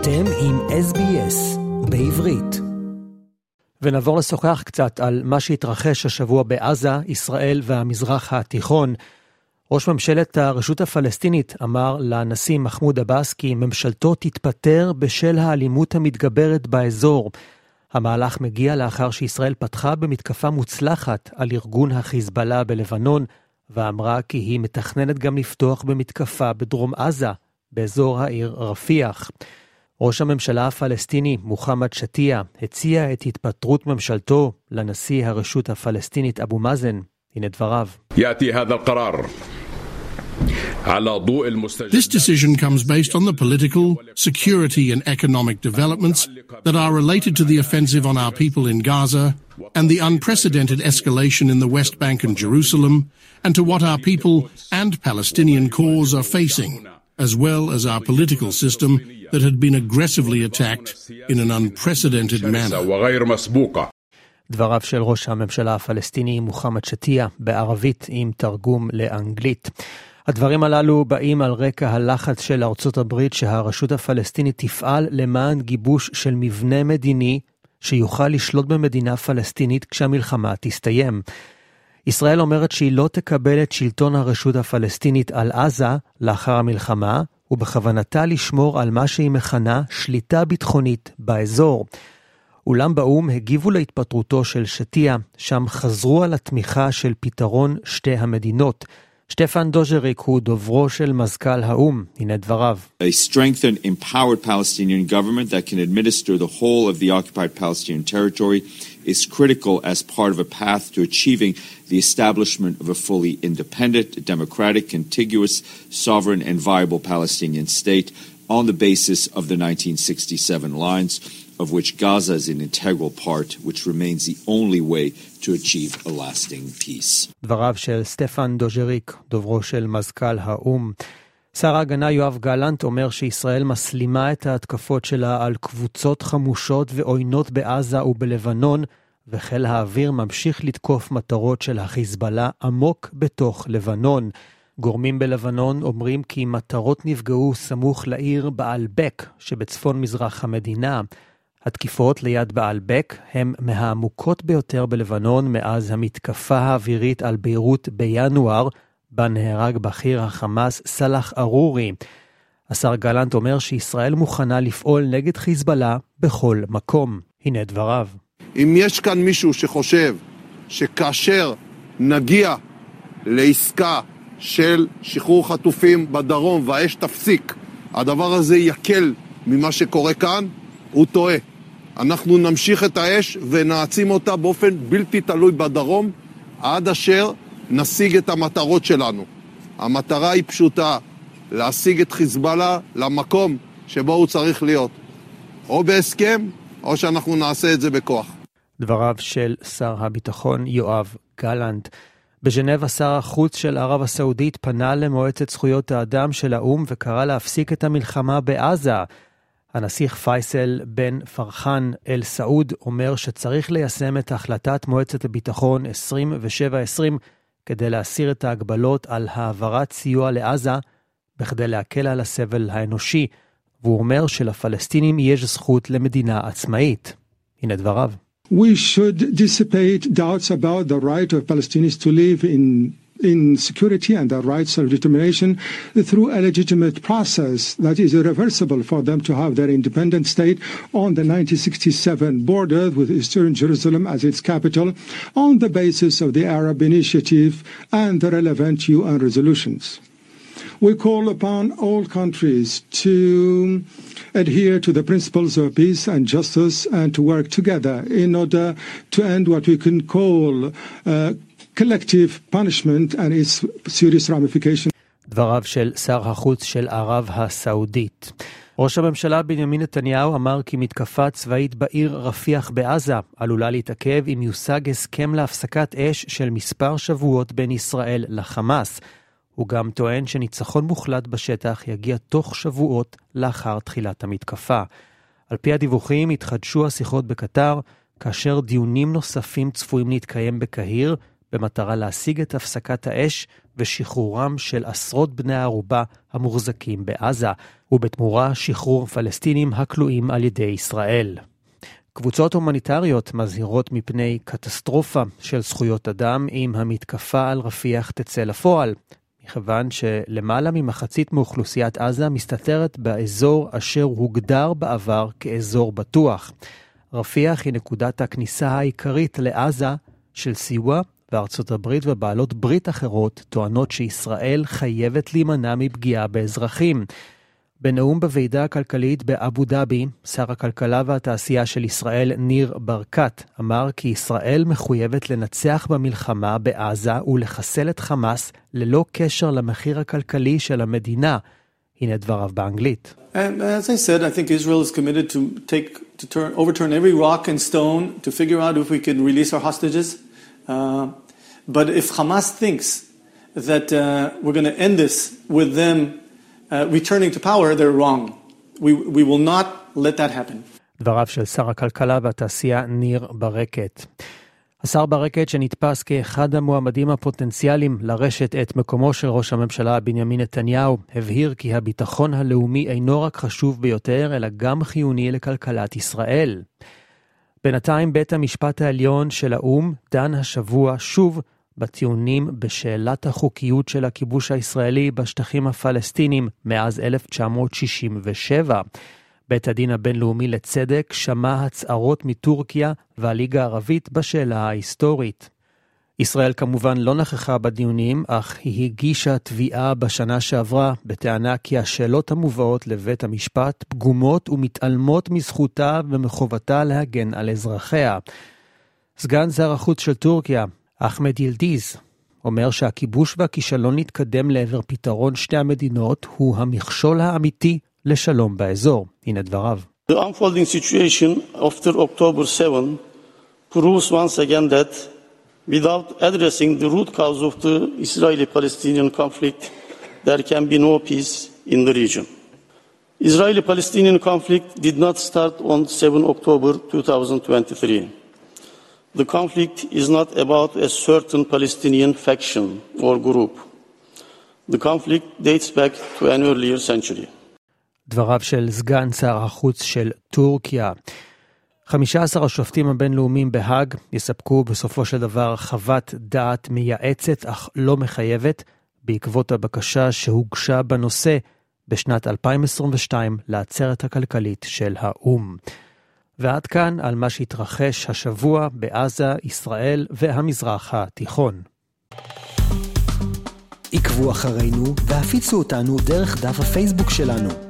אתם עם SBS בעברית. ונעבור לשוחח קצת על מה שהתרחש השבוע בעזה, ישראל והמזרח התיכון. ראש ממשלת הרשות הפלסטינית אמר לנשיא מחמוד עבאס כי ממשלתו תתפטר בשל האלימות המתגברת באזור. המהלך מגיע לאחר שישראל פתחה במתקפה מוצלחת על ארגון החיזבאללה בלבנון, ואמרה כי היא מתכננת גם לפתוח במתקפה בדרום עזה, באזור העיר רפיח. ראש הממשלה הפלסטיני מוחמד שתיה הציע את התפטרות ממשלתו לנשיא הרשות הפלסטינית אבו מאזן. הנה דבריו. This decision comes based on the political, security, and economic developments that are related to the offensive on our people in Gaza and the unprecedented escalation in the West Bank and Jerusalem, and to what our people and Palestinian cause are facing, As well as our political system that had been aggressively attacked in an unprecedented manner. דבריו של ראש הממשלה הפלסטיני מוחמד שתיה בערבית עם תרגום לאנגלית. הדברים הללו באים על רקע הלחץ של ארצות הברית שהרשות הפלסטינית תפעל למען גיבוש של מבנה מדיני שיוכל לשלוט במדינה פלסטינית כשהמלחמה תסתיים. ישראל אומרת שהיא לא תקבל את שלטון הרשות הפלסטינית על עזה לאחר המלחמה, ובכוונתה לשמור על מה שהיא מכנה שליטה ביטחונית באזור. אולם באו"ם הגיבו להתפטרותו של שתיה, שם חזרו על התמיכה של פתרון שתי המדינות. שטפן דוז'ריק הוא דוברו של מזכ"ל האו"ם, הנה דבריו. A strengthened, empowered Palestinian government that can administer the whole of the occupied Palestinian territory is critical as part of a path to achieving the establishment of a fully independent, democratic, contiguous, sovereign, and viable Palestinian state on the basis of the 1967 lines, of which Gaza is an integral part, which remains the only way to achieve a lasting peace. דבריו של סטפן דוז'ריק, דוברו של מזכ"ל האו"ם. שר ההגנה יואב גלנט אומר שישראל מסלימה את ההתקפות שלה על קבוצות חמושות ועוינות בעזה ובלבנון, וחיל האוויר ממשיך לתקוף מטרות של החיזבאללה עמוק בתוך לבנון. גורמים בלבנון אומרים כי מטרות נפגעו סמוך לעיר בעלבק שבצפון מזרח המדינה. התקיפות ליד בעלבק הם מהעמוקות ביותר בלבנון מאז המתקפה האווירית על ביירות בינואר, בה נהרג בכיר החמאס סאלח ארורי. השר גלנט אומר שישראל מוכנה לפעול נגד חיזבאללה בכל מקום. הנה דבריו. אם יש כאן מישהו שחושב שכאשר נגיע לעסקה של שחרור חטופים בדרום והאש תפסיק, הדבר הזה יקל ממה שקורה כאן, הוא טועה. אנחנו נמשיך את האש ונעצים אותה באופן בלתי תלוי בדרום עד אשר נשיג את המטרות שלנו. המטרה היא פשוטה, להשיג את חיזבאללה למקום שבו הוא צריך להיות. או בהסכם, או שאנחנו נעשה את זה בכוח. דבריו של שר הביטחון יואב גלנט. בז'נבה שר החוץ של ערב הסעודית פנה למועצת זכויות האדם של האו"ם וקרא להפסיק את המלחמה בעזה. הנסיך פייסל בן פרחן אל סעוד אומר שצריך ליישם את החלטת מועצת הביטחון 2720 כדי להסיר את ההגבלות על העברת סיוע לעזה בכדי להקל על הסבל האנושי, והוא אומר שלפלסטינים יש זכות למדינה עצמאית. הנה דבריו. We should dissipate doubts about the right of Palestinians to live in in security and their rights of determination through a legitimate process that is irreversible for them to have their independent state on the 1967 border with Eastern Jerusalem as its capital on the basis of the Arab Initiative and the relevant UN resolutions. We call upon all countries to adhere to the principles of peace and justice and to work together in order to end what we can call uh, collective punishment and its serious ramifications. דבריו של שר החוץ של ערב הסעודית. ראש הממשלה בנימין נתניהו אמר כי מתקפה צבאית בעיר רפיח בעזה עלולה להתעכב אם יושג הסכם להפסקת אש של מספר שבועות בין ישראל לחמאס. הוא גם טוען שניצחון מוחלט בשטח יגיע תוך שבועות לאחר תחילת המתקפה. על פי הדיווחים התחדשו השיחות בקטר, כאשר דיונים נוספים צפויים להתקיים בקהיר, במטרה להשיג את הפסקת האש ושחרורם של עשרות בני הערובה המוחזקים בעזה, ובתמורה שחרור פלסטינים הכלואים על ידי ישראל. קבוצות הומניטריות מזהירות מפני קטסטרופה של זכויות אדם אם המתקפה על רפיח תצא לפועל, מכיוון שלמעלה ממחצית מאוכלוסיית עזה מסתתרת באזור אשר הוגדר בעבר כאזור בטוח. רפיח היא נקודת הכניסה העיקרית לעזה של סיוע, וארצות הברית ובעלות ברית אחרות טוענות שישראל חייבת להימנע מפגיעה באזרחים. בנאום בוועידה הכלכלית באבו דאבי, שר הכלכלה והתעשייה של ישראל, ניר ברקת, אמר כי ישראל מחויבת לנצח במלחמה בעזה ולחסל את חמאס ללא קשר למחיר הכלכלי של המדינה. הנה דבריו באנגלית. As said, I think Israel is committed to take to turn, overturn every rock and stone to figure out if we can release our hostages. Uh, but if Hamas thinks that uh, we're going to end this with them uh, returning to power, they're wrong. We, we will not let that happen. דבריו של שר הכלכלה והתעשייה ניר ברקת. השר ברקת, שנתפס כאחד המועמדים הפוטנציאליים לרשת את מקומו של ראש הממשלה בנימין נתניהו, הבהיר כי הביטחון הלאומי אינו רק חשוב ביותר, אלא גם חיוני לכלכלת ישראל. בינתיים בית המשפט העליון של האו"ם דן השבוע שוב בטיעונים בשאלת החוקיות של הכיבוש הישראלי בשטחים הפלסטינים מאז 1967. בית הדין הבינלאומי לצדק שמע הצהרות מטורקיה והליגה הערבית בשאלה ההיסטורית. ישראל כמובן לא נכחה בדיונים, אך היא הגישה תביעה בשנה שעברה בטענה כי השאלות המובאות לבית המשפט פגומות ומתעלמות מזכותה ומחובתה להגן על אזרחיה. סגן שר החוץ של טורקיה, אחמד ילדיז, אומר שהכיבוש והכישלון להתקדם לעבר פתרון שתי המדינות הוא המכשול האמיתי לשלום באזור. הנה דבריו. The unfolding situation after October 7 proves once again that without addressing the root cause of the Israeli-Palestinian conflict, there can be no peace in the region. Israeli-Palestinian conflict did not start on 7 October 2023. The conflict is not about a certain Palestinian faction or group. The conflict dates back to an earlier century. דבריו של סגן שר החוץ של טורקיה. 15 השופטים הבינלאומיים בהאג יספקו בסופו של דבר חוות דעת מייעצת אך לא מחייבת בעקבות הבקשה שהוגשה בנושא בשנת 2022 לעצרת הכלכלית של האו"ם. ועד כאן על מה שהתרחש השבוע בעזה, ישראל והמזרח התיכון. עקבו אחרינו והפיצו אותנו דרך דף הפייסבוק שלנו.